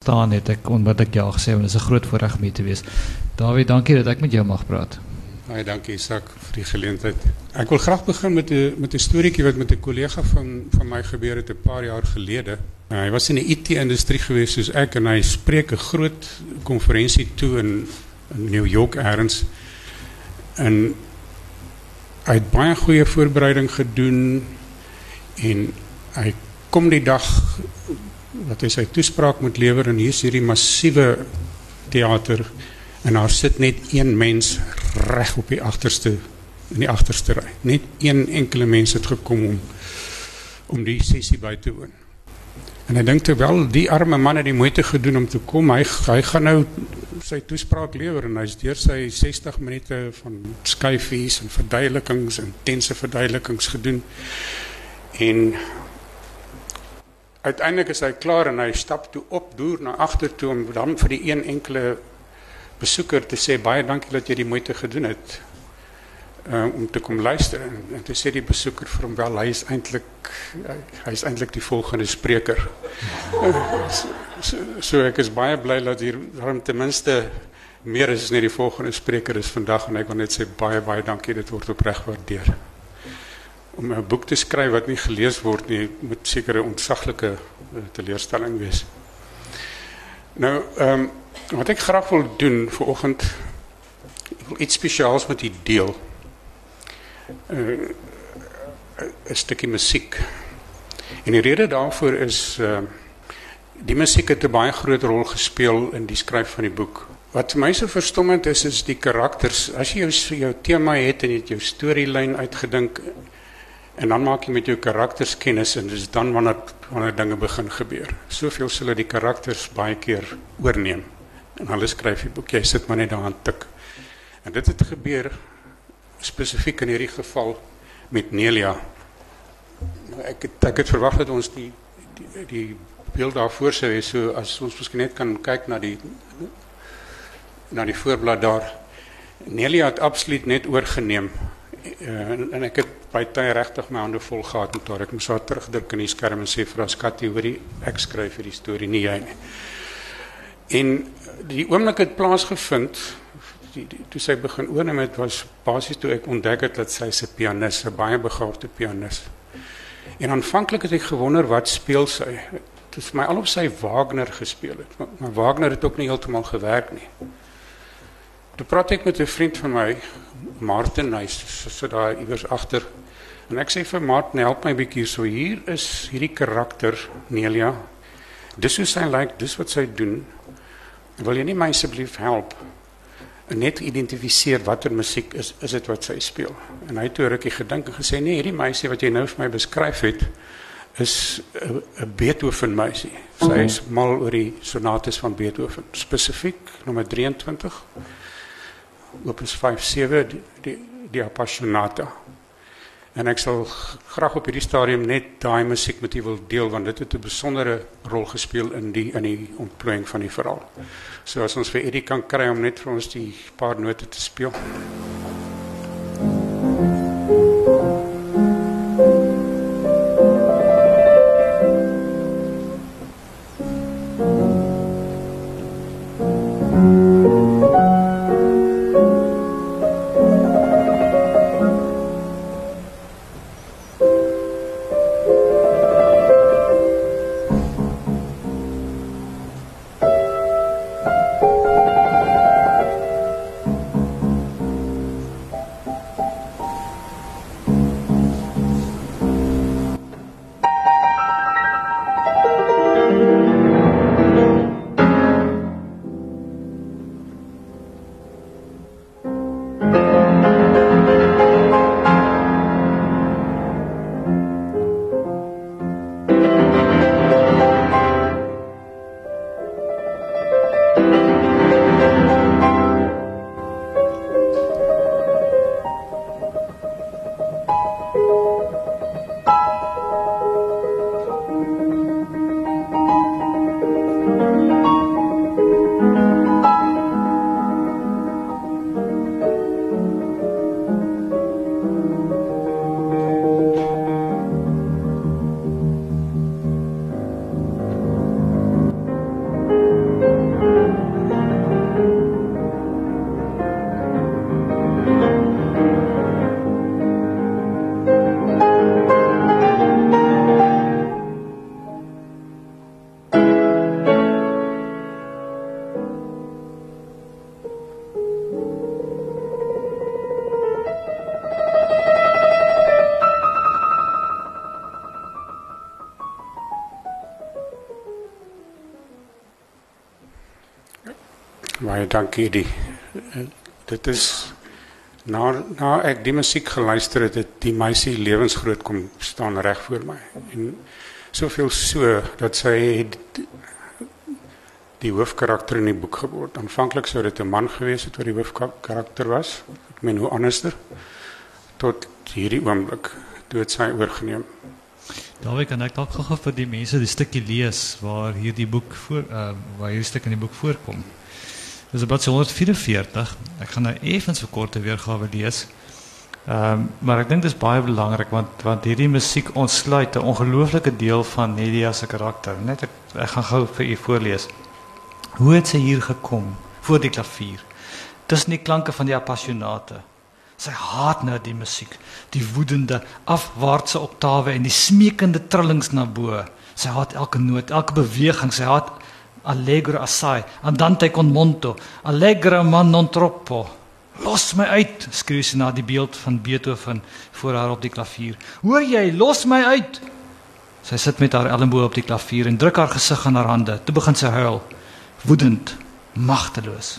staan het ek ek ja gesê want dit is 'n groot voorreg om hier te wees. Dawie, dankie dat ek met jou mag praat. Baie dankie Isak vir die geleentheid. Ek wil graag begin met 'n met 'n storieetjie wat met 'n kollega van van my gebeur het 'n paar jaar gelede. Uh, hy was in die IT-industrie gewees soos ek en hy spreek 'n groot konferensie toe in, New York eers. En hy het baie goeie voorbereiding gedoen en hy kom die dag dat hy sy toespraak moet lewer en hier is hierdie massiewe teater en daar sit net een mens reg op die agterste in die agterste ry. Net een enkele mens het gekom om om die sessie by te woon. En hy dink terwyl die arme man het die moeite gedoen om te kom, hy hy gaan nou sy toespraak lewer en hy's deur sy 60 minute van skyfies en verduidelikings en tense verduidelikings gedoen. En uiteindelik is hy klaar en hy stap toe op deur na agter toe om dan vir die een enkele besoeker te sê baie dankie dat jy die moeite gedoen het uh, om te kom luister en, en toe sê die besoeker vir hom wel hy is eintlik hy is eintlik die volgende spreker. Uh, so, is baie bly dat hier daarom ten minste meer is net die volgende spreker is vandag en ek wil net sê baie baie dankie dit word opreg gewaardeer. Om 'n boek te skryf wat nie gelees word nie moet seker 'n ontsaglike uh, teleurstelling wees. Nou ehm um, wat ek graag wil doen vir oggend wil iets spesiaals met u deel. 'n uh, 'n stukkie musiek. En die rede daarvoor is uh die musiek het 'n baie groot rol gespeel in die skryf van die boek. Wat my so verstommend is is die karakters. As jy jou jou tema het en jy het jou storielyn uitgedink en dan maak jy met jou karakters kennis en dis dan wanneer wanneer dinge begin gebeur. Soveel sal die karakters baie keer oorneem. En hulle skryf die boek, jy sit maar net aan tik. En dit het gebeur spesifiek in hierdie geval met Nelia. Nou, ek het, het verwag dat ons die die, die beeld daar voor sou hê so as ons miskien net kan kyk na die na die voorblad daar. Nelia het absoluut net uh, en, en ek het by tye regtig my hande vol gehad met haar. Ek moes haar terugdruk in die skerm en sê vir haar skatie hoor die ek skryf hierdie storie nie jy nie. En die oomblik het plaasgevind die, die toe sy begin oorneem het was basies toe ek ontdek het dat sy 'n pianis, 'n baie begaafde pianis. En aanvanklik het ek gewonder wat speel sy. Dit is my al op sy Wagner gespeel het. Maar, maar Wagner het ook nie heeltemal gewerk nie. Toe praat ek met 'n vriend van my, Martin, hy sit daar iewers agter. En ek sê vir Martin, help my 'n bietjie so hier is hierdie karakter Nelia. Dis hoe sy lyk, like, dis wat sy doen. Wil jy nie my asseblief help net identifiseer watter musiek is is dit wat sy speel? En hy het toe rukkie gedink en gesê, "Nee, hierdie meisie wat jy nou vir my beskryf het, is 'n Beethoven meisie. Sy is mal oor die sonates van Beethoven, spesifiek nommer 23." Opus 57 die die, die appassionata. En ek sal graag op hierdie stadium net daai musiek met u wil deel want dit het 'n besondere rol gespeel in die in die ontplooiing van die verhaal. So as ons vir Eddie kan kry om net vir ons die paar note te speel. Dankie die dit is na na ek die musiek geluister het, het die meisie lewensgroot kom staan reg voor my en soveel so dat sy die hoofkarakter in die boek geword. Aanvanklik sou dit 'n man gewees het wat die hoofkarakter was. Ek meen hoe anderster tot hierdie oomblik toe dit sy oorgeneem. Daarby kan ek dalk gou vir die mense die stukkie lees waar hierdie boek voor uh, waar hierdie stuk in die boek voorkom. Dis op bladsy 144. Ek gaan nou effens vir korte weergawe lees. Ehm um, maar ek dink dit is baie belangrik want want hierdie musiek ontsluit 'n ongelooflike deel van Nedia se karakter. Net ek, ek gaan gou vir u voorlees. Hoe het sy hier gekom voor die klavier? Tussen die klanke van die appassionate. Sy haat nou die musiek, die woedende afwaartse oktawe en die smeekende trillings na bo. Sy haat elke noot, elke beweging. Sy haat allegro assai, andante con monto, allegro man non troppo. Los my uit, skreeu sy na die beeld van Beethoven voor haar op die klavier. Hoor jy, los my uit. Sy sit met haar elmboog op die klavier en druk haar gesig aan haar hande. Toe begin sy huil, woedend, magteloos.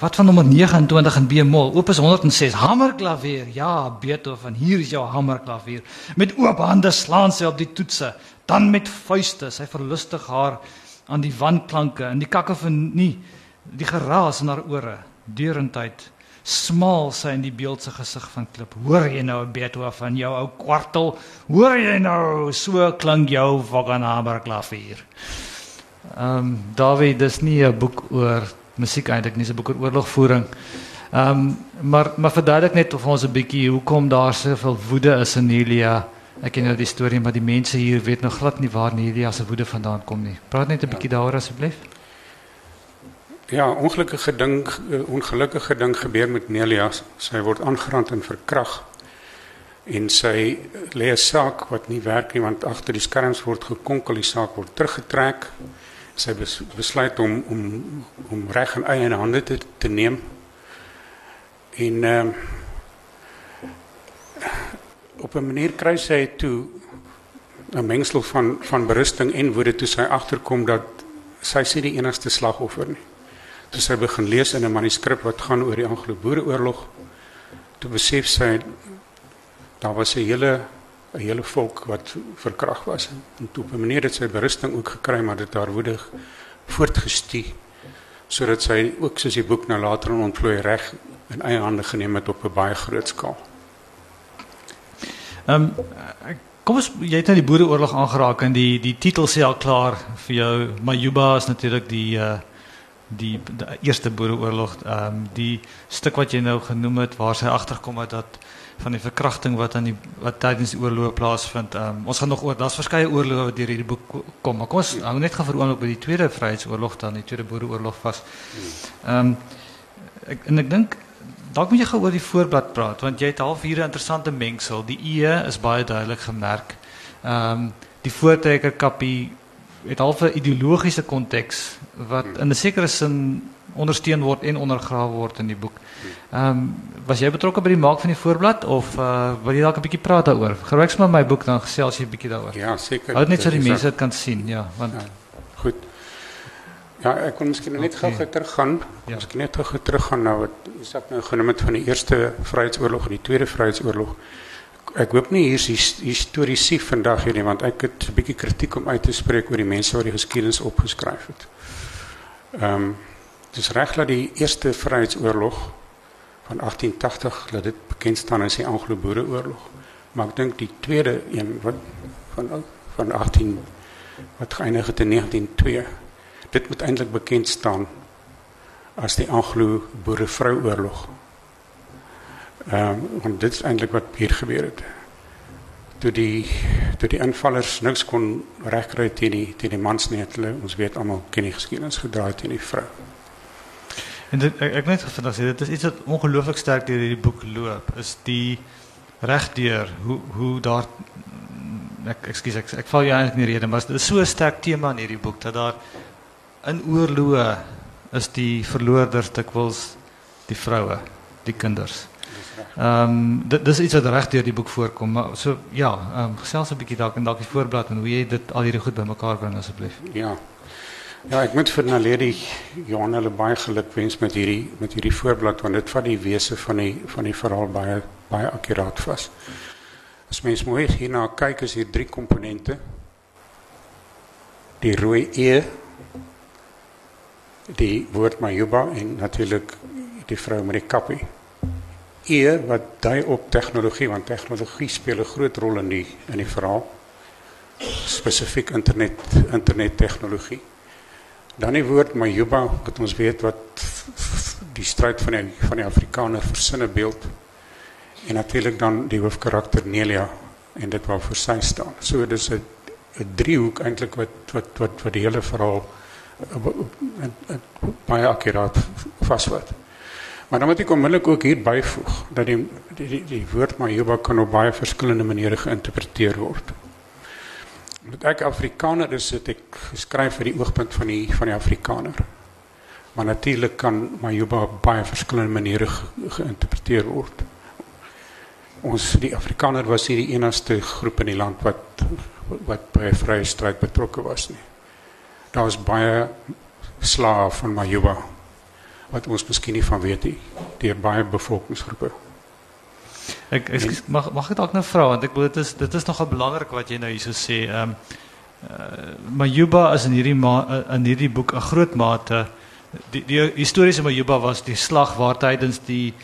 Wat van nommer 29 in B-mol, opus 106, hamerklavier. Ja, Beethoven, hier is jou hamerklavier. Met oop hande slaan sy op die toetse, dan met vuiste. Sy verlustig haar aan die wandklanke en die kakofonie, die geraas in haar ore deurentyd smaal sy in die beeld se gesig van klip. Hoor jy nou Beethoven van jou ou kwartel? Hoor jy nou so klink jou Wagnerhammer klavier? Ehm um, David, dis nie 'n boek oor musiek eintlik nie, dis 'n boek oor oorlogvoering. Ehm um, maar maar verduidelik net of ons 'n bietjie hoekom daar soveel woede is in Nelia. Ek ken nou die storie, maar die mense hier weet nog glad nie waar Nelia se woede vandaan kom nie. Praat net 'n bietjie daaroor asseblief. Ja, ongelukkige ding, eh, ongelukkige ding gebeur met Nelia. Sy word aangerand en verkrag. En sy lê 'n saak wat nie werk nie want agter die skerms word gekonkel, die saak word teruggetrek. Sy besluit om om om reg in eie hande te te neem. En ehm uh, op 'n manier kry sy toe 'n mengsel van van berusting en woede toe sy agterkom dat sy sê die enigste slagoffer nie toe sy begin lees in 'n manuskrip wat gaan oor die Anglo-Boereoorlog, toe besef sy daar was 'n hele 'n hele volk wat verkrag was en toe op 'n manier het sy berusting ook gekry maar dit haar woedig voortgestuur sodat sy ook soos die boek nou later in ontplooi reg in eie hande geneem het op 'n baie groot skaal. Ehm um, kom ons jy het nou die Boereoorlog aangeraak en die die titel sê al klaar vir jou Majuba is natuurlik die uh die, die eerste boereoorlog ehm um, die stuk wat jy nou genoem het waar sy agterkom het dat van die verkrachting wat aan die wat tydens die oorlog plaasvind. Ehm um, ons gaan nog oor daar's verskeie oorloë wat deur hierdie boek kom. Maar kom ons hou net gou vir oomblik by die tweede vryheidsoorlog dan, die tweede boereoorlog vas. Ehm um, ek en ek dink dalk moet jy gou oor die voorblad praat want jy het half hier 'n interessante mengsel. Die E is baie duidelik gemerk. Ehm um, die voortrekker kappie het half 'n ideologiese konteks wat in 'n sekere sin ondersteun word en ondergrawe word in die boek. Ehm um, was jy betrokke by die maak van die voorblad of uh, wil jy dalk 'n bietjie praat daaroor? Gebruik sommer my boek dan gesels jy 'n bietjie daaroor. Ja, seker. Hou net so die mense dit kan sien, ja, want ja. Ja, ek kon miskien net okay. gou teruggaan. Ja. Miskien net gou teruggaan na wat is ek nou genoem het van die eerste Vryheidsoorlog en die tweede Vryheidsoorlog ek hoop nie hier is historiese vandag hier nie want ek het 'n bietjie kritiek om uit te spreek oor die mense wat die geskiedenis opgeskryf het. Ehm um, dis reg dat die eerste Vryheidsoorlog van 1880 dat dit bekend staan as die Anglo-Boereoorlog. Maar ek dink die tweede een wat van van 18 wat geëindig het in 1902 dit moet eintlik bekend staan as die Anglo-Boerevrouoorlog. Ehm um, want dit is eintlik wat hier gebeur het. Toe die toe die aanvallers niks kon regkry teen die teen die mans nie, hulle ons weet almal ken die geskiedenis gedraai teen die vrou. En dit, ek ek net gevind as dit is iets wat ongelooflik sterk deur hierdie boek loop, is die regdeur hoe hoe daar ek ekskuus ek, ek val jou eintlik nie rede, maar dit is so 'n sterk tema in hierdie boek dat daar in oorloë is die verloorders dikwels die vroue, die kinders. Ehm um, dit dis iets wat reg deur die boek voorkom, maar so ja, ehm um, gesels 'n bietjie dalk en dalk die voorblad en hoe jy dit al hierdie goed bymekaar bring asseblief. Ja. Ja, ek moet vir Naledi Johan hulle baie geluk wens met hierdie met hierdie voorblad want dit vat die wese van die van die verhaal baie baie akkuraat vas. As mens mooi hierna kyk is hier drie komponente. Die rooi E die woord Majuba en natuurlik die vrou met die kappie. E wat dui op tegnologie want tegnologie speel 'n groot rol in die in die verhaal. Spesifiek internet internet tegnologie. Dan die woord Majuba wat ons weet wat die stryd van die van die Afrikaner versinne beeld en natuurlik dan die hoofkarakter Nelia en dit wat vir sy staan. So dis 'n 'n driehoek eintlik wat wat wat wat die hele verhaal baie akkuraat vasvat. Maar dan moet ek onmiddellik ook hier byvoeg dat die die die, die woord Majuba kan op baie verskillende maniere geïnterpreteer word. Omdat ek Afrikaner is, het ek geskryf vir die oogpunt van die van die Afrikaner. Maar natuurlik kan Majuba op baie verskillende maniere ge, geïnterpreteer word. Ons die Afrikaner was hier die enigste groep in die land wat wat by vrye stryd betrokke was nie daar was baie slawe van Majuba wat ons miskien nie van weet nie deur baie bevolkingsgroepe. Ek, ek mag mag ek dalk nou vra want ek bedoel dit is dit is nogal belangrik wat jy nou hierso sê. Ehm um, uh, Majuba is in hierdie ma, in hierdie boek 'n groot mate die die historiese Majuba was die slag waar tydens die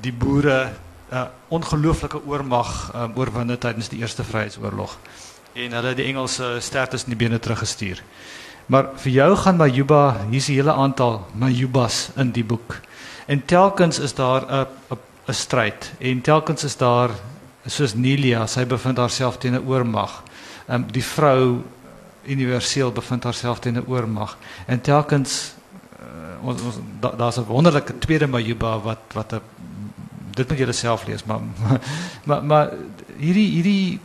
die boere 'n uh, ongelooflike oormag um, oorwinne tydens die eerste vryheidsoorlog en hulle die Engelse sterktes in die bene teruggestuur. Maar vir jou gaan Majuba, hier's 'n hele aantal Majubas in die boek. En telkens is daar 'n 'n stryd en telkens is daar soos Nelia, sy bevind haarself teen 'n oormag. Ehm um, die vrou universeel bevind haarself teen 'n oormag. En telkens uh, ons, ons daar's da 'n wonderlike tweede Majuba wat wat 'n dit moet jy self lees, maar maar maar hierdie hierdie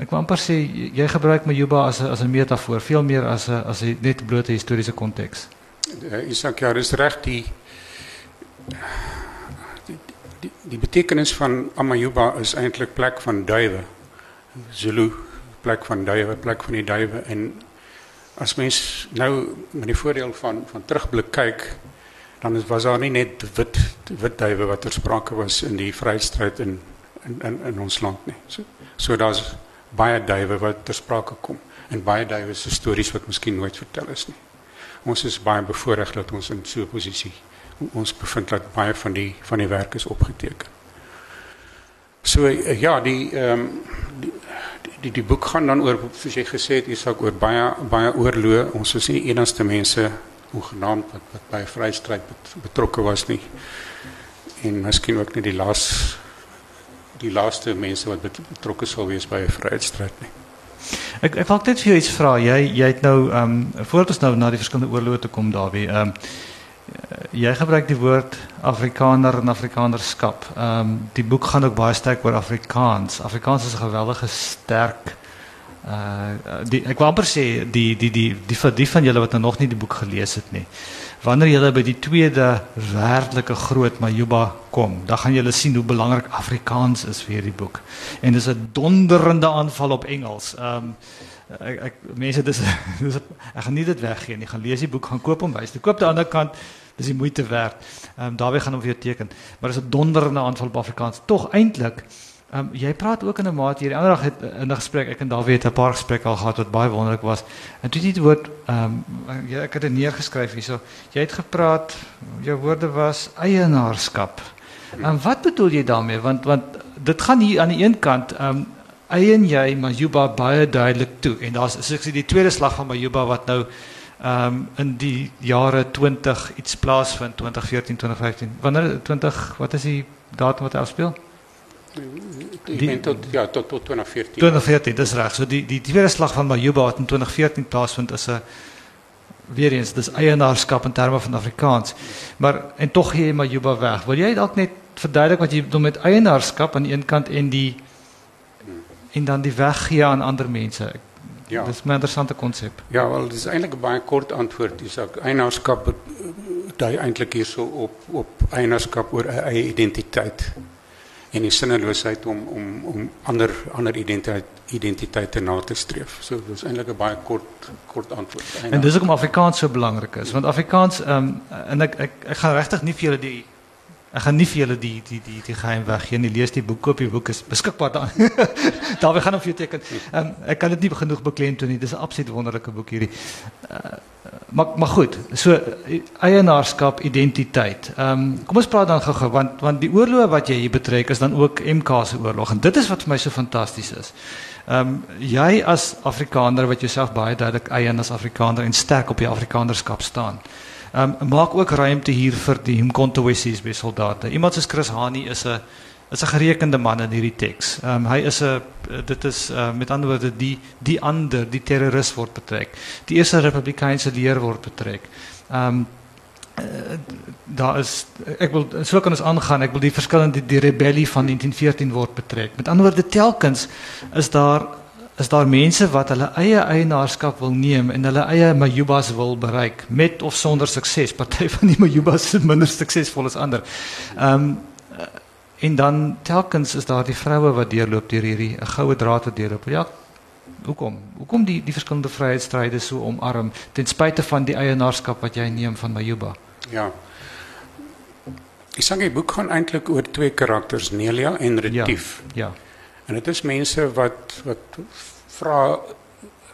ek wou amper sê jy gebruik Majuba as 'n as 'n metafoor, veel meer as 'n as 'n net blote historiese konteks. Isak, ja, dis reg die, die die die betekenis van Amajuba is eintlik plek van duwe. Zulu plek van duwe, plek van die duwe en as mens nou met die voordeel van van terugblik kyk dan is was daar nie net wit wit duwe wat ter sprake was in die vryheidsstryd in in in in ons land nie. So so daar's baie duwe wat ter sprake kom en baie duwe se stories wat miskien nooit vertel is nie. Ons is baie bevoordeel dat ons in so 'n posisie ons bevind dat baie van die van die werk is opgeteken. So ja, die ehm um, die, die die boek gaan dan oor soos jy gesê het, is ook oor baie baie oorloë. Ons is nie enigste mense hoegenaamd wat wat by vrystryd betrokke was nie. En miskien ook nie die laaste die laaste mense wat betrokke sal wees by 'n vryheidsstryd nie. Ek ek wil net vir jou iets vra. Jy jy het nou ehm um, voordat ons nou na die verskillende oorloë toe kom daarby. Ehm um, jy gebruik die woord Afrikaner en Afrikanerskap. Ehm um, die boek gaan ook baie sterk oor Afrikaans. Afrikaans is 'n geweldige sterk uh die ek wou amper sê die die die die vir die van julle wat nou nog nie die boek gelees het nie wanneer jy by die tweede werklike groot Majuba kom, dan gaan jy sien hoe belangrik Afrikaans is vir hierdie boek. En dis 'n donderende aanval op Engels. Ehm um, ek, ek mense dis dis ek gaan nie dit weggee nie. Gaan lees die boek, gaan koop hom wys. Jy koop aan die ander kant, dis die moeite werd. Ehm um, daarby gaan hom vir jou teken. Maar dis 'n donderende aanval op Afrikaans. Tog eintlik um, jy praat ook in 'n mate hier. Die ander dag het in 'n gesprek ek en Dawie het 'n paar gesprekke al gehad wat baie wonderlik was. En toe het jy woord ehm um, ek het dit neergeskryf hierso. Jy het gepraat, jou woorde was eienaarskap. En um, wat bedoel jy daarmee? Want want dit gaan hier aan die een kant ehm um, eien jy Majuba baie duidelik toe. En daar's as ek sê die tweede slag van Majuba wat nou ehm um, in die jare 20 iets plaasvind 2014 2015. Wanneer 20 wat is die datum wat afspeel? Die, tot, ja, tot, tot 2014. 2014, dis reg. So die die tweede slag van Majuba wat in 2014 plaasvind is 'n weer eens dis eienaarskap in terme van Afrikaans. Maar en tog gee jy Majuba weg. Wil jy dalk net verduidelik wat jy bedoel met eienaarskap aan die een kant en die en dan die weggee aan ander mense? Ja. Dis 'n interessante konsep. Ja, wel dis eintlik 'n baie kort antwoord. Dis ook eienaarskap dui eintlik hierso op op eienaarskap oor 'n eie identiteit en die sinneloosheid om om om ander ander identiteit identiteite na te streef. So dis eintlik 'n baie kort kort antwoord. En dis hoekom Afrikaans so belangrik is, want Afrikaans ehm um, en ek ek ek gaan regtig nie vir julle die Ek gaan nie vir julle die die die die geheim weggee nie. Lees die boek, koop die boek is beskikbaar daar. daar we gaan op vir teken. Um, ek kan dit nie genoeg beklemtoon nie. Dis 'n absoluut wonderlike boek hierdie. Uh, maar maar goed. So eienaarskap, identiteit. Ehm um, kom ons praat dan gou-gou want want die oorlog wat jy hier betrek is dan ook MK se oorlog en dit is wat vir my so fantasties is. Ehm um, jy as Afrikaner wat jouself baie duidelik eien as Afrikaner en sterk op die Afrikanernskap staan. Ehm um, maak ook ruimte hier vir die Mkonto Wessies by soldate. Iemand soos Chris Hani is 'n is 'n gerekende man in hierdie teks. Ehm um, hy is 'n dit is uh, met ander woorde die die ander, die terroris word betrek. Die eerste republikeinse leer word betrek. Ehm um, uh, daar is ek wil so kan ons aangaan. Ek wil die verskillende die rebellie van 1914 word betrek. Met ander woorde telkens is daar is daar mense wat hulle eie eienaarskap wil neem en hulle eie Mayubas wil bereik met of sonder sukses. Party van die Mayubas is minder suksesvol as ander. Ehm um, en dan telkens is daar die vroue wat deurloop deur hierdie 'n goue draad wat deurloop. Ja, hoekom? Hoekom die die verskillende vryheidsstryde so omarm ten spyte van die eienaarskap wat jy neem van Mayuba? Ja. Ek sê die boek gaan eintlik oor twee karakters, Nelia en Retief. Ja. ja. En dit is mense wat wat vra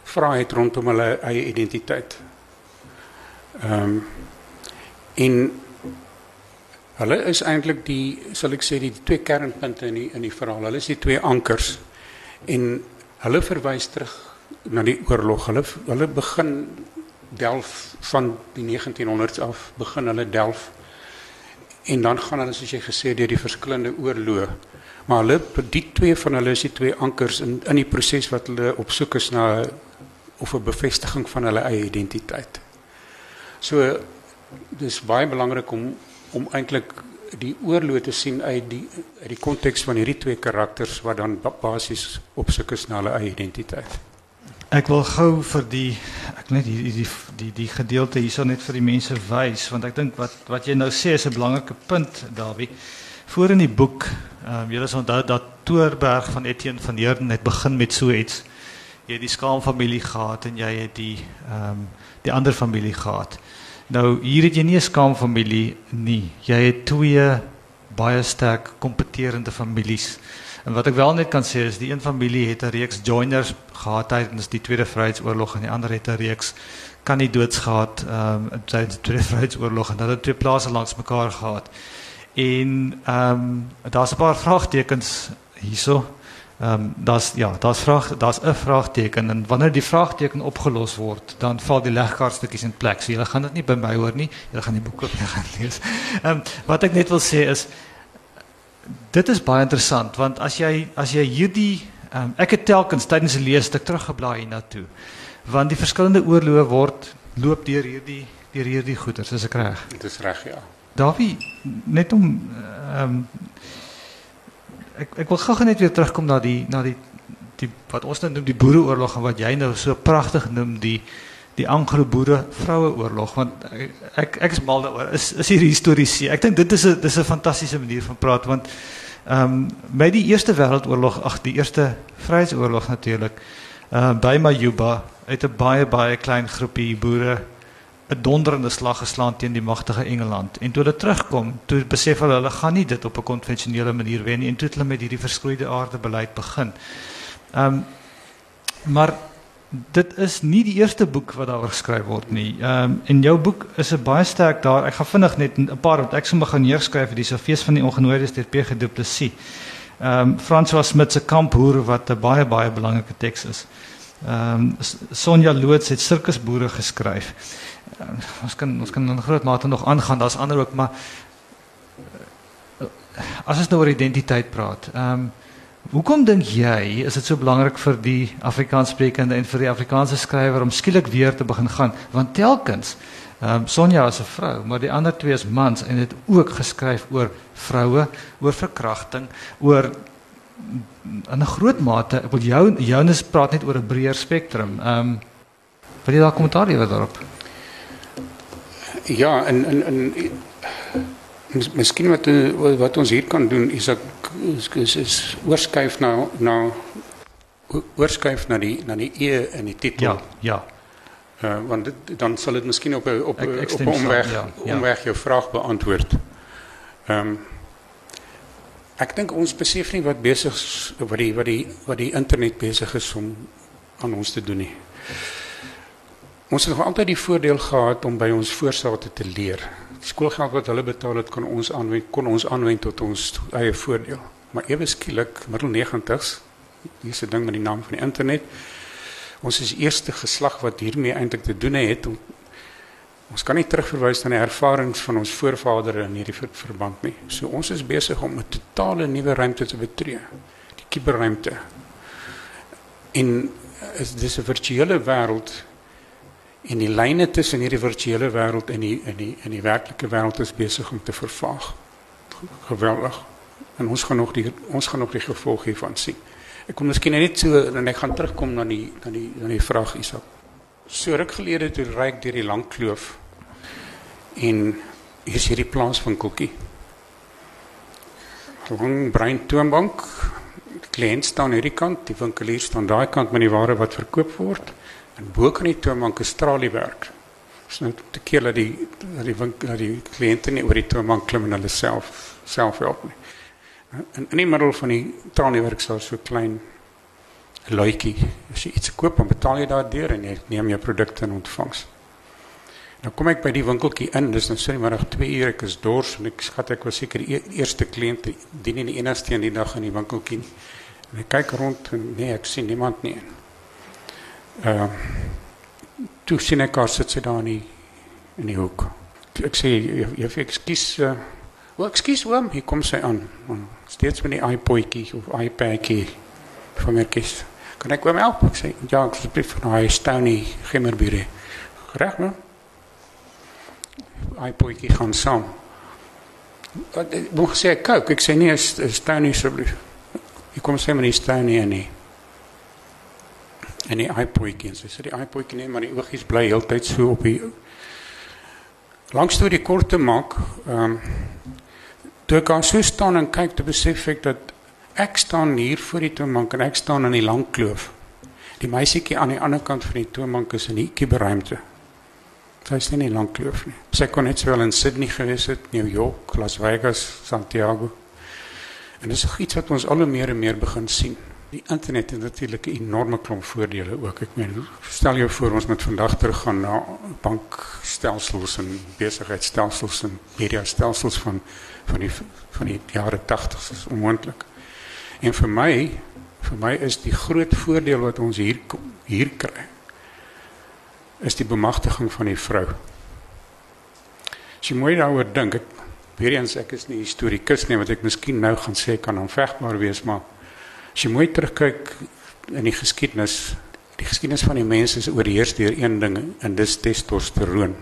vra het rondom hulle eie identiteit. Ehm um, en hulle is eintlik die sal ek sê die twee kernpunte in die in die verhaal. Hulle is die twee ankers en hulle verwys terug na die oorlog. Hulle hulle begin delf van die 1900s af, begin hulle delf en dan gaan hulle soos jy gesê deur die verskillende oorloë Maar hulle die twee van hulle is die twee ankers in in die proses wat hulle op soek is na of 'n bevestiging van hulle eie identiteit. So dis baie belangrik om om eintlik die oorlog te sien uit die uit die konteks van hierdie twee karakters wat dan basies op soek is na hulle eie identiteit. Ek wil gou vir die ek net die die die die gedeelte hierso net vir die mense wys want ek dink wat wat jy nou sê is 'n belangrike punt Dawie. Voor in die boek, ehm um, julle sal onthou dat Toorberg van Etienne van Heerden het begin met so iets. Jy het die Skaam familie gehad en jy het die ehm um, die ander familie gehad. Nou hier het jy nie 'n Skaam familie nie. Jy het twee baie sterk kompeterende families. En wat ek wel net kan sê is die een familie het 'n reeks joiners gehad tydens die Tweede Vryheidsoorlog en die ander het 'n reeks kan nie doods gehad ehm um, tydens die Tweede Vryheidsoorlog en hulle twee plase langs mekaar gehad. En ehm um, daar's 'n paar vraagtekens hierso. Ehm um, daar's ja, daar's vraag daar's 'n vraagteken en wanneer die vraagteken opgelos word, dan val die legkaartstukkies in plek. So jy gaan dit nie by my hoor nie. Jy gaan die boek ook nie gaan lees. Ehm um, wat ek net wil sê is dit is baie interessant want as jy as jy hierdie ehm um, ek het telkens tydens die lees stuk teruggeblaai hiernatoe. Want die verskillende oorloë word loop deur hierdie deur hierdie goeters, is ek reg? Dit is reg, ja. Davie, net om ehm um, ek ek wil gou net weer terugkom na die na die die wat ons nou noem die boereoorlog en wat jy nou so pragtig noem die die Anglo-Boere vroueoorlog want ek ek is mal daaroor is is hier historiese. Ek dink dit is 'n dis 'n fantastiese manier van praat want ehm um, by die Eerste Wêreldoorlog, ag die Eerste Vryheidsoorlog natuurlik, ehm uh, by Majuba het 'n baie baie klein groepie boere 'n donderende slag geslaan teen die magtige Engeland. En toe hulle terugkom, toe besef hulle hulle gaan nie dit op 'n konvensionele manier wen nie en toe het hulle met hierdie verskroeide aarde beleid begin. Ehm um, maar dit is nie die eerste boek wat daaroor geskryf word nie. Ehm um, en jou boek is 'n baie sterk daar. Ek gaan vinnig net 'n paar wat ek sommer gaan neerskryf vir die fees van die ongenooides deur PG Du Plessis. Ehm um, François Smit se kamphoer wat 'n baie baie belangrike teks is. Ehm um, Sonja Loots het sirkusboere geskryf. Uh, ons kan ons kan in groot mate nog aangaan. Daar's ander ook, maar uh, as ons nou oor identiteit praat. Ehm um, hoekom dink jy is dit so belangrik vir die Afrikaanssprekende en vir die Afrikaanse skrywer om skielik weer te begin gaan? Want telkens ehm um, Sonja is 'n vrou, maar die ander twee is mans en het ook geskryf oor vroue, oor verkrachting, oor in 'n groot mate, ek wil jou Jonas praat net oor 'n breër spektrum. Ehm um, wil jy daar kommentaar gee daarop? Ja, en en en miskien wat wat ons hier kan doen is ek is is, is oorskuif na na oorskuif na die na die e in die titel. Ja, ja. Uh, want dit, dan zal het misschien op een op, Ek- ek omweg, ja, ja. omweg je vraag beantwoord. Um, ik denk ons besef niet wat bezig wat die, wat, die, wat die internet bezig is om aan ons te doen. Nie. Ons het nog altijd die voordeel gehad om bij ons voorzaten te leren. Die schoolgeld wat hulle betaal het, kon ons aanwend, kon ons aanwend tot ons eigen voordeel. Maar even skielik, middel 90s, hier is het ding met die naam van die internet, ons is die eerste geslag wat hiermee eintlik te doen het. Om, ons kan nie terugverwys na die ervarings van ons voorvadere in hierdie ver, verband nie. So ons is besig om 'n totale nuwe ruimte te betree, die kuberruimte. En is dis 'n virtuele wêreld en die lyne tussen hierdie virtuele wêreld en die in die in die werklike wêreld is besig om te vervaag. Geweldig. En ons gaan nog die ons gaan nog die gevolge hiervan sien. Ek kom miskien net so en ek gaan terugkom na die na die na die vraag Isak. So ruk gelede toe ry ek deur die lang kloof en hier is hierdie plaaswinkeltjie. Lang brein toonbank. Die kliënt staan hierdie kant, die winkelier staan daai kant met die ware wat verkoop word. En bo kan die toonbank 'n straliewerk. Dis nou te keer dat die dat die winkel dat die kliënte nie oor die toonbank klim en hulle self self help nie. En in die middel van die traliewerk daar so klein luitjie. As jy iets koop, dan betaal jy daardeur en jy neem jou produkte in ontvangs. Nou kom ek by die winkeltjie in, dis nou maar 2 ure ek is dors en ek skat ek was seker die e- eerste kliënt, die nie die enigste in die dag in die winkeltjie nie. En ek kyk rond en nee, ek sien niemand nie. Ehm uh, toe sien ek haar sit sy daar in die in die hoek. Ek sê jy jy ekskuus uh, O, ekskuus oom, hier kom sy aan. Steeds met die iPodjie of iPadjie vingertjies. Kan ek oom help? Ek sê ja, ek asseblief van hy Stony Gemmerbury. Reg, né? iPodjie gaan saam. Ek wou gesê ek kook, ek sê nee, is is Stony asseblief. Hier kom sy met die Stony en die en die iPodjie en sy sê die iPodjie nee, maar die oogies bly heeltyd so op die langs toe die kort te maak. Ehm um, toe ek aan so staan en kyk te besef ek dat ek staan hier voor die toonbank en ek staan in die lang kloof. Die meisietjie aan die ander kant van die toonbank is in die kuberruimte. Sy is nie in die lang kloof nie. Sy kon net sowel in Sydney gewees het, New York, Las Vegas, Santiago. En dis iets wat ons al hoe meer en meer begin sien. Die internet het natuurlik 'n enorme klomp voordele ook. Ek meen, stel jou voor ons moet vandag teruggaan na bankstelsels en besigheidstelsels en mediastelsels van van die van die jare 80 is onmoontlik. En vir my vir my is die groot voordeel wat ons hier hier kry is die bemagtiging van die vrou. As jy mooi daaroor dink, ek weer eens ek is nie historikus nie wat ek miskien nou gaan sê kan onvegbaar wees, maar as jy mooi terugkyk in die geskiedenis, die geskiedenis van die mense is oorheers deur een ding en dis testosteroon.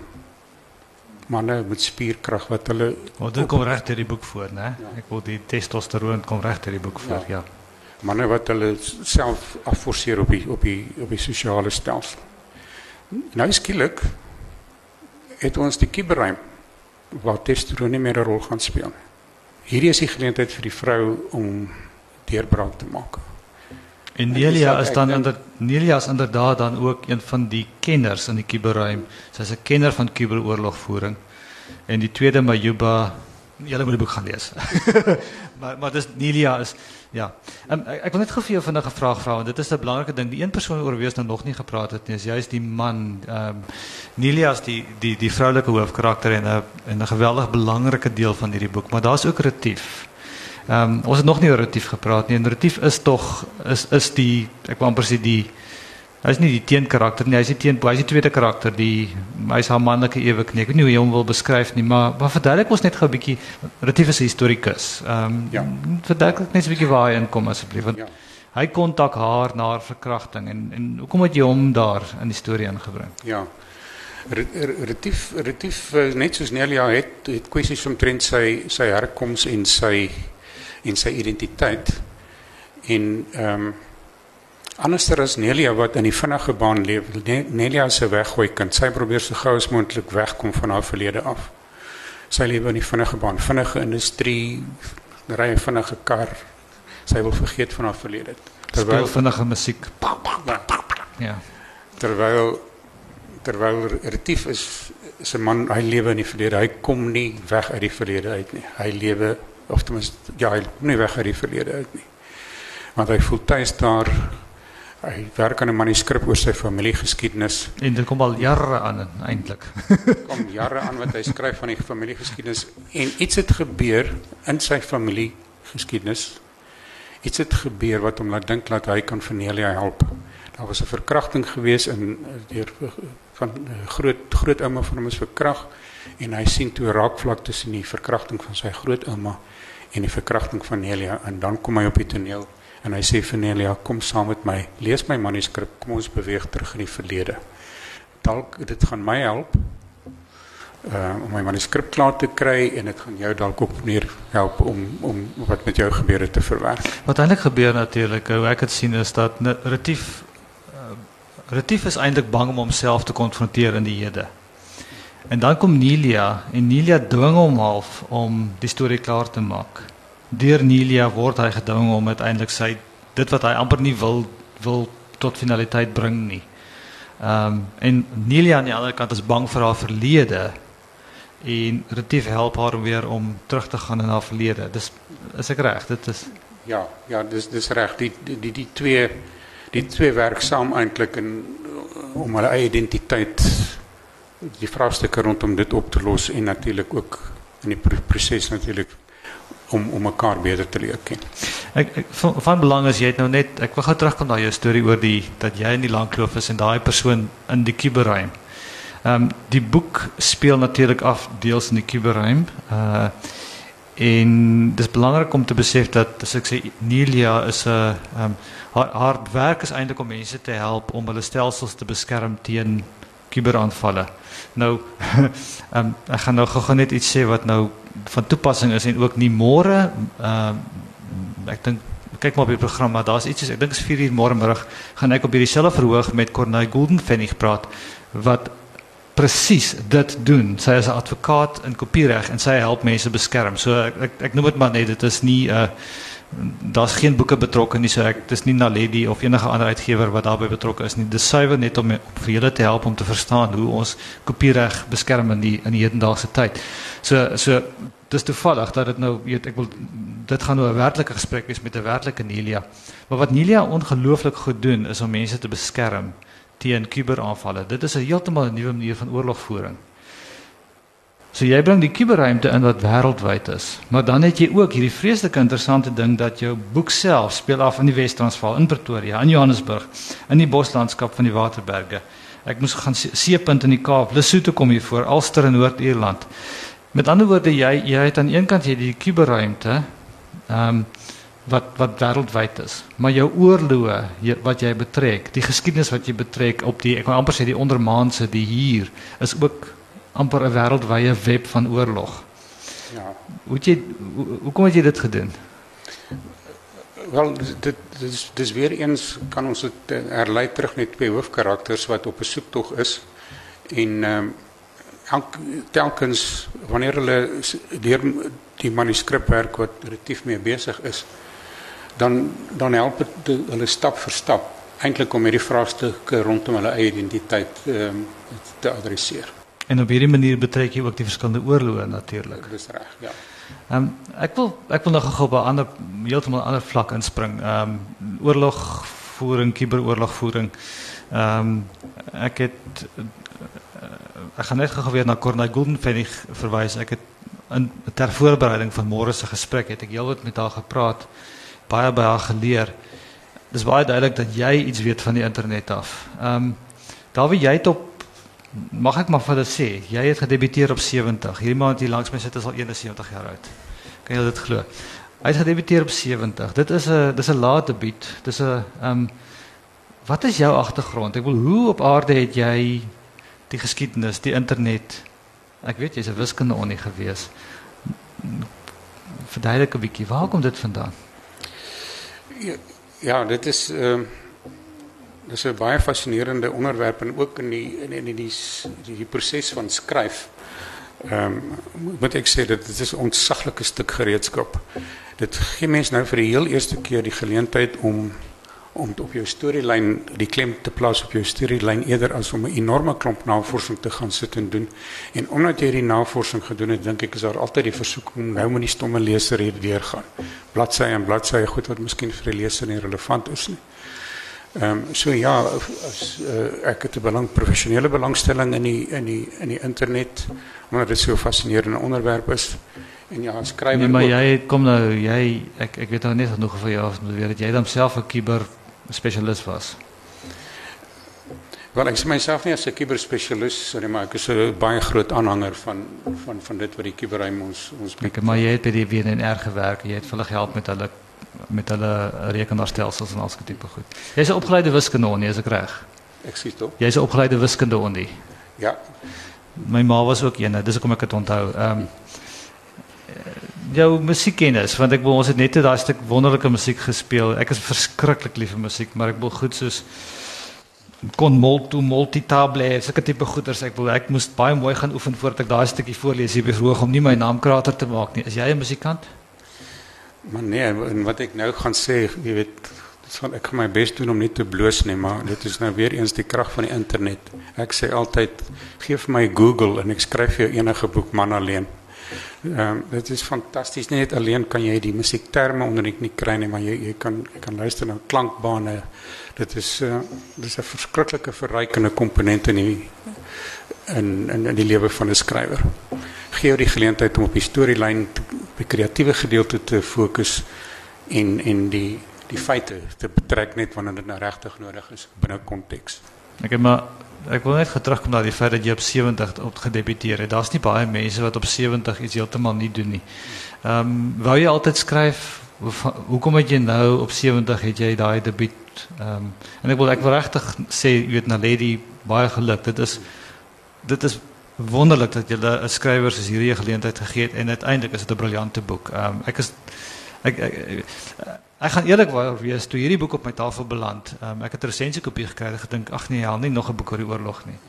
Manne met spierkrag wat hulle Want dit kom reg deur die boek voor, né? Ek wil die testosteroon kom reg deur die boek voor, ja. manne wat hulle self afforceer op die op die op die sosiale stelsel. Nou skielik het ons die kuberruim waar testosteron nie meer 'n rol gaan speel nie. Hierdie is die geleentheid vir die vrou om deurbraak te maak. En Nelia is dan inder Nelia is inderdaad dan ook een van die kenners in die kuberruim. Sy's 'n kenner van kuberoorlogvoering. En die tweede Majuba, julle moet die boek gaan lees. maar maar dis Nelia is ja. Um, ek, ek wil net gou vir jou vinnig 'n vraag vra want dit is 'n belangrike ding. Die een persoon oor wie ons nou nog nie gepraat het nie, is juist die man. Ehm um, Nelia is die die die vroulike hoofkarakter en 'n en 'n geweldig belangrike deel van hierdie boek, maar daar's ook Retief. Ehm um, ons het nog nie oor Retief gepraat nie. En Retief is tog is is die ek wou amper sê die hy's nie die teenkarakter nie, hy's die teen hy's die tweede karakter, die hy's haar manlike eweknie. Ek weet nie hoe jy hom wil beskryf nie, maar maar verduidelik ons net gou 'n bietjie Retief is 'n historikus. Ehm um, Ja. verduidelik net so 'n bietjie waar hy inkom asseblief want Ja. hy kontak haar na haar verkrachting en en hoekom het jy hom daar in die storie ingebring? Ja. Re- re- Retief retief eh, net soos Nelia het het kwessies omtrent sy sy herkoms en sy en sy identiteit. En ehm um, anderster as Nelia wat in die vinnige baan leef. Ne- Nelia se weggooi kind. Sy probeer so gou as moontlik wegkom van haar verlede af. Sy lewe in die vinnige baan, vinnige industrie, ry 'n vinnige kar. Sy wil vergeet van haar verlede. Terwyl vinnige musiek. Ja, Ja. terwyl terwyl Retief is is 'n man, hy lewe in die verlede. Hy kom nie weg uit die verlede uit nie. Hy lewe of ten minste ja, hy kom nie weg uit die verlede uit nie. Want hy voel tuis daar. Hy werk aan 'n manuskrip oor sy familiegeskiedenis. En dit kom al jare aan eintlik. kom jare aan wat hy skryf van die familiegeskiedenis en iets het gebeur in sy familiegeskiedenis. Iets het gebeur wat hom laat dink dat hy kan Vernelia help. Daar was 'n verkrachting gewees in deur van eh, groot grootouma van hom is verkragt en hy sien toe raakvlak tussen die verkrachting van sy grootouma en die verkrachting van Nelia en dan kom hy op die toneel en hy sê vir Nelia kom saam met my lees my manuskrip kom ons beweeg terug in die verlede. Dalk dit gaan my help uh, om my manuskrip klaar te kry en dit gaan jou dalk ook meer help om om wat met jou gebeur het te verwerk. Wat eintlik gebeur natuurlik, hoe ek dit sien is dat uh, Retief is eintlik bang om homself te konfronteer in die hede. En dan kom Nelia en Nelia dwing hom half om die storie klaar te maak. Deur Nelia word hy gedwing om uiteindelik sy dit wat hy amper nie wil wil tot finaliteit bring nie. Ehm um, en Nelia aan die ander kant is bang vir haar verlede en Retief help haar weer om terug te gaan in haar verlede. Dis is ek reg? Dit is Ja, ja, dis dis reg. Die die die twee die twee werk saam eintlik in om hulle eie identiteit die vraagstukke rondom dit op te los en natuurlik ook in die pro proses natuurlik om om mekaar beter te leer ken. Ek, ek van, van belang is jy het nou net ek wil gou terugkom na jou storie oor die dat jy in die langkloof is en daai persoon in die kuberruim. Ehm um, die boek speel natuurlik af deels in die kuberruim. Uh en dis belangrik om te besef dat as ek sê Nelia is 'n um, haar, haar werk is eintlik om mense te help om hulle stelsels te beskerm teen kuberaanvalle. Nou um, ek gaan nou gou-gou net iets sê wat nou van toepassing is en ook nie môre um, ek dink kyk maar op die program maar daar's ietsie ek dink is 4 uur môre middag gaan ek op hierdie selfe verhoog met Corneille Goldenvennig praat wat presies dit doen. Sy is 'n advokaat in kopiereg en sy help mense beskerm. So ek ek, ek noem dit maar net dit is nie 'n uh, daar's geen boeke betrokke nie, so ek dis nie Naledi of enige ander uitgewer wat daarbey betrokke is nie. Dis suiwer net om, om vir julle te help om te verstaan hoe ons kopiereg beskerm in die in die hedendaagse tyd. So so dis toevallig dat dit nou weet ek wil dit gaan nou 'n werklike gesprek wees met 'n werklike Nelia. Maar wat Nelia ongelooflik goed doen is om mense te beskerm teen kuberaanvalle. Dit is 'n heeltemal 'n nuwe manier van oorlogvoering. So jy bring die kuberruimte in wat wêreldwyd is. Maar dan het jy ook hierdie vreeslike interessante ding dat jou boek self speel af in die Wes-Transvaal, in Pretoria, in Johannesburg, in die boslandskap van die Waterberge. Ek moes gaan see- seepunt in die Kaap, Lesotho kom hier voor, Ulster in Noord-Ierland. Met ander woorde jy jy het aan een kant jy die kuberruimte ehm um, wat wat wêreldwyd is. Maar jou oorloë wat jy betrek, die geskiedenis wat jy betrek op die ek kan amper sê die ondermaanse, die hier is ook amper 'n wêreldwye web van oorlog. Ja. Hoe jy hoe, hoekom het jy dit gedoen? Wel dit dis dis weer eens kan ons dit eh, herlei terug net twee hoofkarakters wat op 'n soektog is en ehm elk telkens wanneer hulle deur die manuskripwerk wat retief mee besig is dan dan help dit hulle stap vir stap eintlik om hierdie vraagstukke rondom hulle eie identiteit ehm te adresseer. En op hierdie manier betrek jy ook die verskillende oorloë natuurlik. Dis reg, ja. Ehm um, ek wil ek wil nog gou op 'n ander heeltemal ander vlak inspring. Ehm um, oorlogvoering, kuberoorlogvoering. Ehm um, ek het uh, ek gaan net gou weer na Corneille Goldenvennig verwys. Ek het in ter voorbereiding van môre se gesprek het ek heelwat met haar gepraat, baie by haar geleer. Dis baie duidelik dat jy iets weet van die internet af. Ehm um, Dawie, jy het op mag ek maar vir hulle sê, jy het gedebuteer op 70. Hierdie wat hier langs my sit is al 71 jaar oud. Kan jy dit glo? Hy het gedebuteer op 70. Dit is 'n dis 'n laat debuut. Dis 'n ehm um, wat is jou agtergrond? Ek wil hoe op aarde het jy die geskiedenis, die internet? Ek weet jy's 'n wiskunde onnie gewees. Verduidelik 'n bietjie, waar kom dit vandaan? Ja, ja dit is ehm dis 'n baie fascinerende onderwerp en ook in die in in die die, die, die proses van skryf Ehm um, moet ek sê dit is 'n ontsaglike stuk gereedskap. Dit gee mens nou vir die heel eerste keer die geleentheid om om op jou storielyn die klem te plaas op jou storielyn eerder as om 'n enorme klomp navorsing te gaan sit en doen. En omdat jy hierdie navorsing gedoen het, dink ek is daar altyd die versoeking nou moet die stomme leser hier deurgaan. Bladsy en bladsy goed wat miskien vir die leser nie relevant is nie. Ehm um, so ja, as uh, ek het 'n belang professionele belangstelling in die in die in die internet omdat dit so 'n fascinerende onderwerp is. En ja, skrywer Nee, maar jy kom nou jy ek ek weet nou net genoeg van jou om te weet dat jy dan self 'n kiber spesialist was. Wel, ek sien myself nie as 'n kuberspesialis, sorry, maar ek is 'n baie groot aanhanger van van van dit wat die kuberruim ons ons Kyk, maar jy het by die WNR gewerk. Jy het vir hulle gehelp met hulle met hulle rekenaarstelsels en al sulke tipe goed. Jy's 'n opgeleide wiskunde, is ek reg? ek sien dit. Jy's 'n opgeleide wiskunde ondie. Ja. My ma was ook een, dis hoekom ek dit onthou. Ehm um, jou musiekkennis want ek wil ons het net daai stuk wonderlike musiek gespeel. Ek is verskriklik lief vir musiek, maar ek wil goed soos kon molto multitable sulke tipe goeders ek wil ek moes baie mooi gaan oefen voordat ek daai stukkie voorlees hier begroog om nie my naam krater te maak nie. Is jy 'n musikant? Maar nee, en wat ek nou gaan sê, jy weet, dit sal ek gaan my bes doen om nie te bloos nie, maar dit is nou weer eens die krag van die internet. Ek sê altyd gee vir my Google en ek skryf vir jou enige boek man alleen. Ehm um, dit is fantasties. Net alleen kan jy die musiekterme onder die knie kry nie, maar jy jy kan jy kan luister na klankbane. Dit is uh, dit is 'n verskriklike verrykende komponent in die in in, in die lewe van 'n skrywer. Gee jou die geleentheid om op die storielyn op die kreatiewe gedeelte te fokus en en die die feite te betrek net wanneer dit nou regtig nodig is binne konteks. Ek het maar ek wil net terugkom na die feit dat jy op 70 op gedebuteer het. Daar's nie baie mense wat op 70 iets heeltemal nie doen nie. Ehm um, wou jy altyd skryf? Hoe hoekom het jy nou op 70 het jy daai debuut ehm um, en ek wil ek wil regtig sê jy weet na Lady baie geluk. Dit is dit is wonderlik dat jy 'n skrywer soos hierdie geleentheid gegee het en uiteindelik is dit 'n briljante boek. Ehm um, ek is ek ek, ek ek gaan eerlik wees toe hierdie boek op my tafel beland. Um, ek het 'n resensiekopie gekry en gedink ag nee, hel nie nog 'n boek oor die oorlog nie.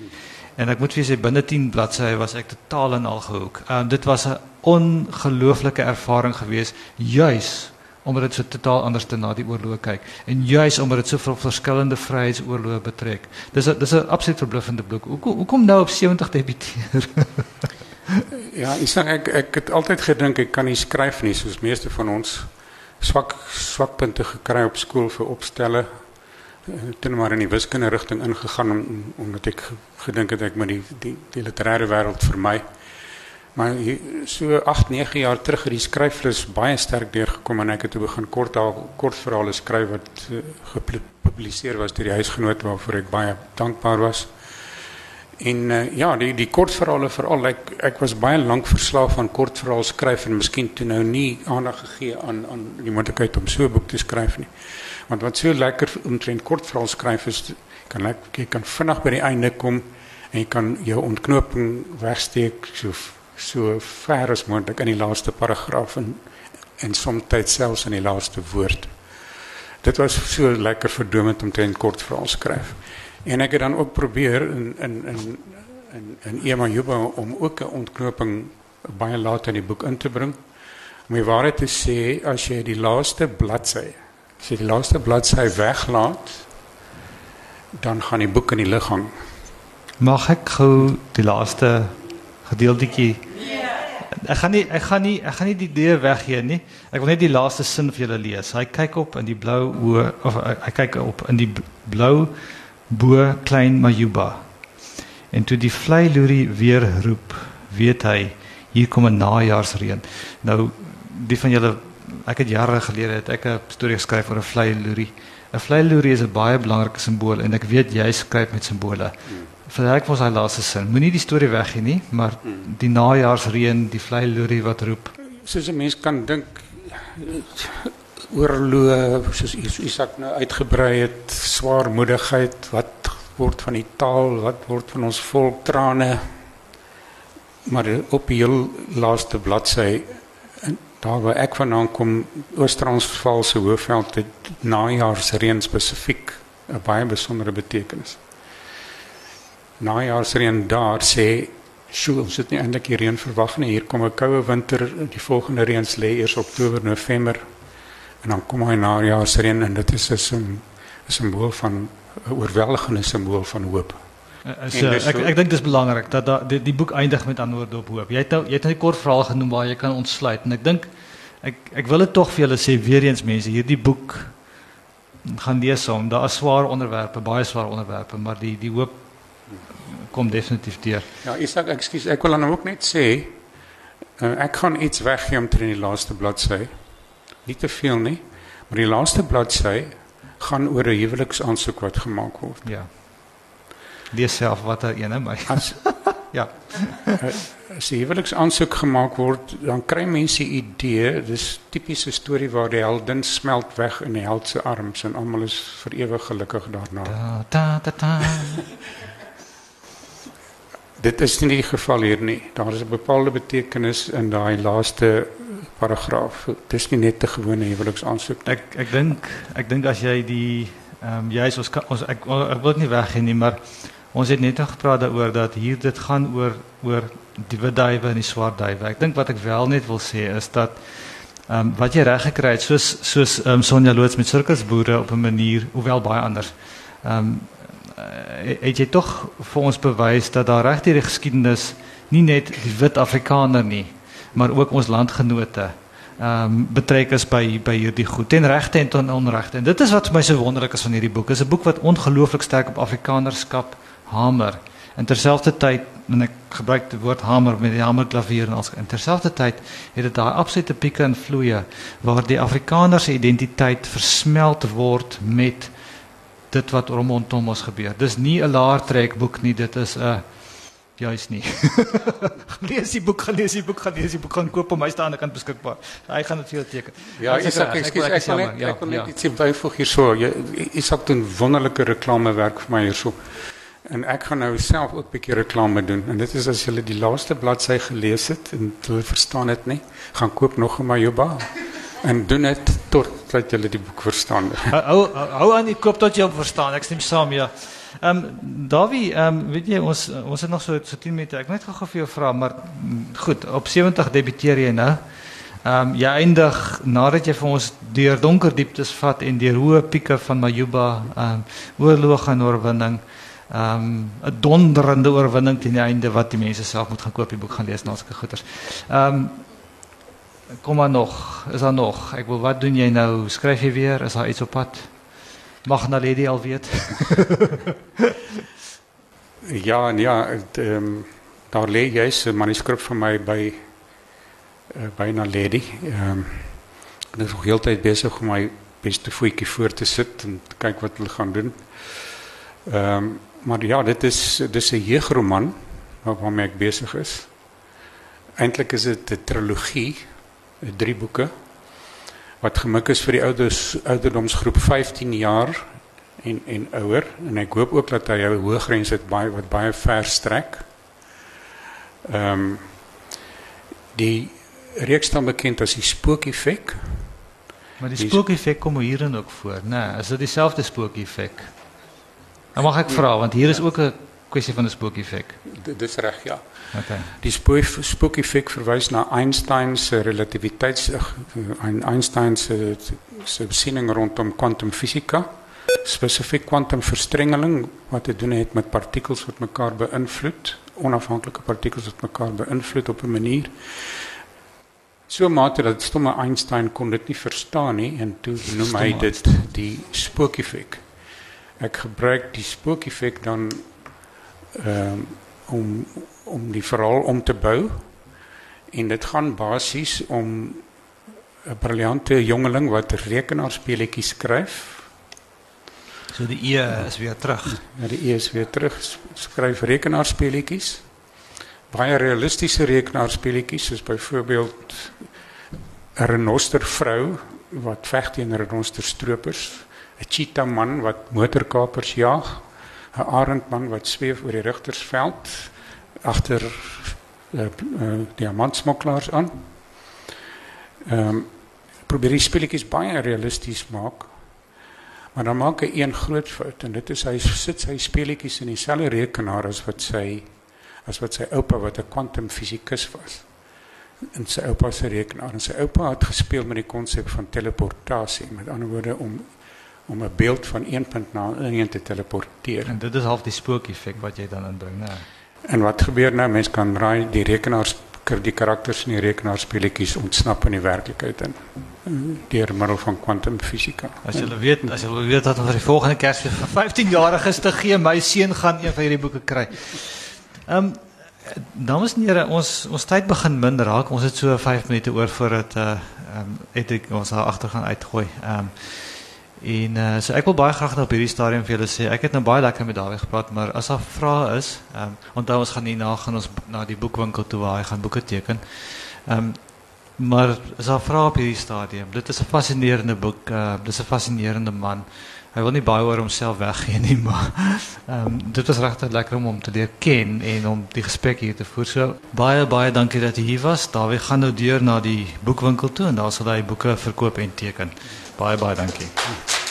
En ek moet vir sê binne 10 bladsye was ek totaal in al gehoek. Um, dit was 'n ongelooflike ervaring geweest juis omdat dit so totaal anders te na die oorlog kyk en juis omdat dit soveel verskillende vryheidsoorloë betrek. Dis 'n dis 'n absoluut verbluffende boek. Hoekom hoekom nou op 70 debuteer? ja, ek sê ek ek het altyd gedink ek kan nie skryf nie soos meeste van ons swak swakpunte gekry op skool vir opstelle. Toe maar in die wiskunde rigting ingegaan om, omdat ek gedink het ek moet die die, die literêre wêreld vermy. Maar hier, so 8, 9 jaar terug het die skryflus baie sterk deurgekom en ek het toe begin kort kortverhale skryf wat uh, gepubliseer was deur die huisgenoot waarvoor ek baie dankbaar was. En uh, ja, die die kortverhale veral ek ek was baie lank verslaaf aan kortverhale skryf en miskien toe nou nie aandag gegee aan aan die moontlikheid om so 'n boek te skryf nie. Want wat so lekker omtrent kortverhale skryf is kan ek jy kan vinnig by die einde kom en jy kan jou ontknoping wegsteek so so ver as moontlik in die laaste paragraaf en en soms selfs in die laaste woord. Dit was so lekker verdomend om te 'n kortverhaal skryf. En ek het dan ook probeer in in in in in Ema Juba om ook 'n ontknoping baie laat in die boek in te bring. Om die waarheid te sê, as jy die laaste bladsy, as jy die laaste bladsy weglaat, dan gaan die boek in die lug hang. Mag ek gou die laaste gedeeltjie Ek gaan nie ek gaan nie ek gaan nie die idee weggee nie. Ek wil net die laaste sin vir julle lees. Hy kyk op in die blou oë of hy kyk op in die blou bo klein Majuba. En toe die vlei loerie weer roep, weet hy hier kom 'n najaarsreën. Nou die van julle ek het jare gelede het ek 'n storie geskryf oor 'n vlei loerie. 'n Vlei loerie is 'n baie belangrike simbool en ek weet jy skryf met simbole. Verwerk ons hy laaste sin. Moenie die storie weggee nie, maar die najaarsreën, die vlei loerie wat roep. Soos 'n mens kan dink oorloë soos Isak nou uitgebrei het, swaarmoedigheid, wat word van die taal, wat word van ons volk trane. Maar op die heel laaste bladsy daar waar ek vandaan kom, Oos-Transvaal se hoofveld het najaarsreën spesifiek 'n baie besondere betekenis. Najaarsreën daar sê Sjoe, ons het nie eintlik hier reën verwag nie. Hier kom 'n koue winter. Die volgende reëns lê eers Oktober, November. En dan kom hy najaarsreën en dit is 'n 'n simbool van 'n oorweldigende simbool van hoop. Is, uh, ek ek dink dis belangrik dat da, die, die boek eindig met antwoorde op hoop. Jy het nou jy het 'n kort verhaal genoem waar jy kan ontsluit en ek dink ek ek wil dit tog vir julle sê weer eens mense, hierdie boek gaan lees om. Daar is swaar onderwerpe, baie swaar onderwerpe, maar die die hoop kom definitief deur. Ja, Isak, ekskuus, ek wil dan ook net sê uh, ek gaan iets weggee om teen die laaste bladsy. Nie te veel nie, maar die laaste bladsy gaan oor 'n huweliksaansoek wat gemaak word. Ja. Lees self wat daar ene my. As ja. as die huweliksaansoek gemaak word, dan kry mense 'n idee, dis tipiese storie waar die heldin smelt weg in die held se arms en almal is vir ewig gelukkig daarna. Ta ta ta ta. Dit is nie die geval hier nie. Daar is 'n bepaalde betekenis in daai laaste paragraaf. Dit is nie net 'n gewone huweliksaansoek nie. Ek ek dink ek dink as jy die ehm um, jy is ons ons ek, ek wil dit nie weggee nie, maar ons het net gepraat daaroor dat hier dit gaan oor oor die wit duiwe en die swart duiwe. Ek dink wat ek wel net wil sê is dat ehm um, wat jy reg gekry het soos soos ehm um, Sonja Loots met sirkusboere op 'n manier, hoewel baie anders. Ehm um, het jy tog vir ons bewys dat daar reg deur die geskiedenis nie net die wit Afrikaner nie, maar ook ons landgenote ehm um, betrek is by by hierdie goed ten regte en onregte. En dit is wat vir my so wonderlik is van hierdie boek. Dit is 'n boek wat ongelooflik sterk op Afrikanerskap hamer. En terselfdertyd en ek gebruik die woord hamer met die hamerklavier en als en terselfdertyd het dit daai absolute pieke en vloeie waar die Afrikaner se identiteit versmelt word met dit wat rondom ons gebeur. Dis nie 'n laar trek boek nie, dit is 'n juis nie. lees die boek, gaan lees die boek, gaan lees die boek, gaan koop hom, hy staan aan die kant beskikbaar. Hy gaan dit vir jou teken. Ja, Isak, ek ekskuus, wil- ek wil jammer, net ek wil net ja. ietsie byvoeg hierso. Isak doen wonderlike reklamewerk vir my hierso. En ek gaan nou self ook 'n bietjie reklame doen. En dit is as jy die laaste bladsy gelees het en jy verstaan dit nie, gaan koop nog 'n Majuba. En doen dit totdat jy die boek verstaan. Hou hou hou aan die koop tot jy hom verstaan. Ek stem saam, ja. Ehm um, Davie, ehm um, weet jy ons ons het nog so so 10 minute. Ek net gou vir jou vra, maar goed, op 70 debuteer jy nou. Ehm um, jy eindig nadat jy vir ons deur donker dieptes vat en deur hoë pieke van Majuba, ehm um, oorlog en oorwinning. Ehm um, 'n donderende oorwinning teen die einde wat die mense self moet gaan koop die boek gaan lees na sulke goeters. Ehm um, kom maar nog, is daar nog? Ek wil wat doen jy nou? Skryf jy weer? Is daar iets op pad? Mag na Lady al weet. Ja, en ja, het, ehm daar lê jy's 'n manuskrip van my by uh, by na Lady. Ehm ek is nog heeltyd besig om my beste voetjie voor te sit en te kyk wat hulle gaan doen. Ehm maar ja, dit is dis 'n jeugroman waarmee ek besig is. Eintlik is dit 'n trilogie, drie boeke wat gemik is vir die ouders ouderdomsgroep 15 jaar en en ouer en ek hoop ook dat hy 'n hoë grens het baie wat baie ver strek. Ehm um, die reeks staan bekend as die spookeffek. Maar die Die- spookeffek kom hierin ook voor, né? Nee, is dit dieselfde spookeffek? Nou mag ek vra want hier is ook 'n kwessie van 'n spookeffek. D- Dis reg, ja. Okay. Die spook- spookeffek verwys na Einstein se relativiteits eh, Ein- Einstein se se besiening rondom kwantumfisika, spesifiek kwantumverstrengeling wat te doen het met partikels wat mekaar beïnvloed, onafhanklike partikels wat mekaar beïnvloed op 'n manier so mate dat stomme Einstein kon dit nie verstaan nie en toe noem hy Stomme dit die spookeffek. Ek gebruik die spookeffek dan ehm om om die verhaal om te bou en dit gaan basies om 'n briljante jongeling wat rekenaarspeletjies skryf. So die E is weer terug. Ja, die ES weer terug s- skryf rekenaarspeletjies. Baie realistiese rekenaarspeletjies soos byvoorbeeld 'n renostervrou wat veg teen renosterstropers, 'n cheetah man wat motorkapers jag, 'n arendman wat zweef oor die rigtersveld agter uh, uh, diamantsmokkelaars aan. Ehm um, probeer die speletjies baie realisties maak. Maar dan maak hy een groot fout en dit is hy sit sy speletjies in dieselfde rekenaar as wat sy as wat sy oupa wat 'n kwantumfisikus was. En sy oupa se rekenaar en sy oupa het gespeel met die konsep van teleportasie, met ander woorde om om 'n beeld van een punt na 'n een te teleporteer. En dit is half die spook-effek wat jy dan inbring, né? En wat gebeur nou? Mens kan raai die rekenaars die karakters in die rekenaarspeletjies ontsnap in die werklikheid in deur middel van kwantumfisika. As jy weet, as jy weet dat ons die volgende Kersfees vir 15 jariges te gee, my seun gaan een van hierdie boeke kry. Ehm um, dames en here, ons ons tyd begin min raak. Ons het so 5 minute oor voordat uh ehm um, het ek ons daar agter gaan uitgooi. Ehm um, En uh, so ek wil baie graag nou op hierdie stadium vir julle sê, ek het nou baie lekker met Dawie gepraat, maar as daar vrae is, ehm um, onthou ons gaan hierna gaan ons na die boekwinkel toe waar hy gaan boeke teken. Ehm um, maar as daar vrae op hierdie stadium, dit is 'n fascinerende boek, uh, dis 'n fascinerende man. Hy wil nie baie oor homself weggee nie, maar ehm um, dit was regtig lekker om hom te leer ken en om die gesprek hier te voer. So baie baie dankie dat jy hier was. Dawie gaan nou deur na die boekwinkel toe en daar sal hy boeke verkoop en teken. Baie baie dankie.